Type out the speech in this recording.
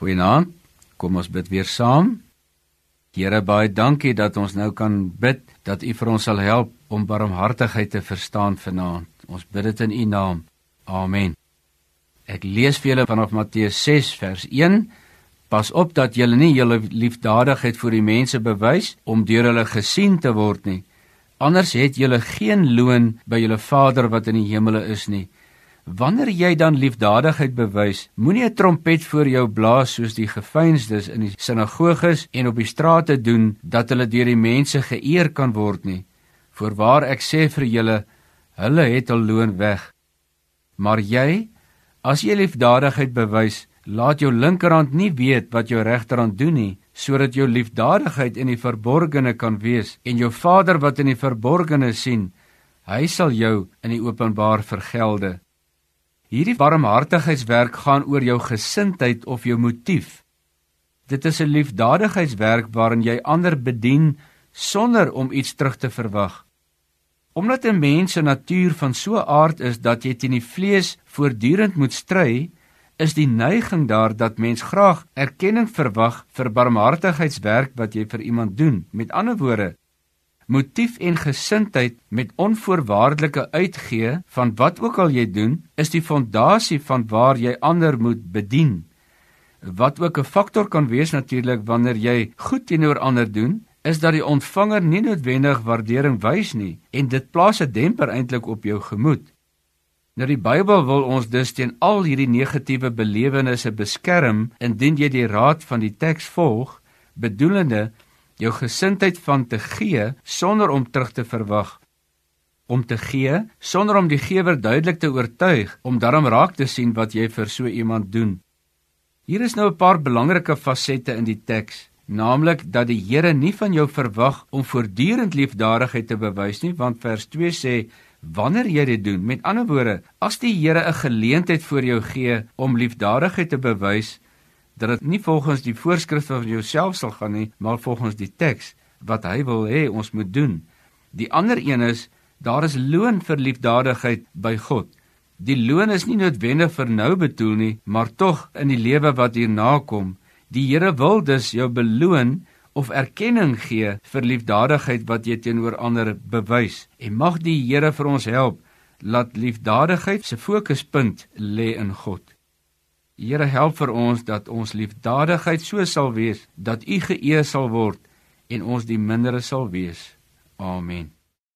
Goeienaand. Kom ons bid weer saam. Here baie dankie dat ons nou kan bid dat U vir ons sal help om barmhartigheid te verstaan vanaand. Ons bid dit in U naam. Amen. Ek lees vir julle vanaf Matteus 6 vers 1. Pas op dat julle nie julle liefdadigheid vir die mense bewys om deur hulle gesien te word nie. Anders het julle geen loon by julle Vader wat in die hemele is nie. Wanneer jy dan liefdadigheid bewys, moenie 'n trompet voor jou blaas soos die gefeinsdes in die sinagoges en op die strate doen dat hulle deur die mense geëer kan word nie. Voorwaar ek sê vir julle, hulle het hul loon weg. Maar jy, as jy liefdadigheid bewys, laat jou linkerhand nie weet wat jou regterhand doen nie, sodat jou liefdadigheid in die verborgene kan wees en jou Vader wat in die verborgene sien, hy sal jou in die openbaar vergelde. Hierdie barmhartigheidswerk gaan oor jou gesindheid of jou motief. Dit is 'n liefdadigheidswerk waarin jy ander bedien sonder om iets terug te verwag. Omdat 'n mens se natuur van so 'n aard is dat jy teen die vlees voortdurend moet stry, is die neiging daar dat mens graag erkenning verwag vir barmhartigheidswerk wat jy vir iemand doen. Met ander woorde, motief en gesindheid met onvoorwaardelike uitgee van wat ook al jy doen, is die fondasie van waar jy ander moet bedien. Wat ook 'n faktor kan wees natuurlik wanneer jy goed teenoor ander doen, is dat die ontvanger nie noodwendig waardering wys nie en dit plaas 'n demper eintlik op jou gemoed. Nou die Bybel wil ons dus teen al hierdie negatiewe belewennisse beskerm indien jy die raad van die teks volg, bedoelende jou gesindheid van te gee sonder om terug te verwag. Om te gee sonder om die gewer duidelik te oortuig om daarom raak te sien wat jy vir so iemand doen. Hier is nou 'n paar belangrike fasette in die teks naamlik dat die Here nie van jou verwag om voortdurend liefdadigheid te bewys nie want vers 2 sê wanneer jy dit doen met ander woorde as die Here 'n geleentheid vir jou gee om liefdadigheid te bewys dat dit nie volgens die voorskrifte van jouself sal gaan nie, maar volgens die teks wat hy wil hê ons moet doen. Die ander een is daar is loon vir liefdadigheid by God. Die loon is nie noodwendig vir nou bedoel nie, maar tog in die lewe wat hierna kom. Die Here wil dus jou beloon of erkenning gee vir liefdadigheid wat jy teenoor ander bewys. En mag die Here vir ons help laat liefdadigheid se fokuspunt lê in God. Here help vir ons dat ons liefdadigheid so sal wees dat U geëer sal word en ons die mindere sal wees. Amen.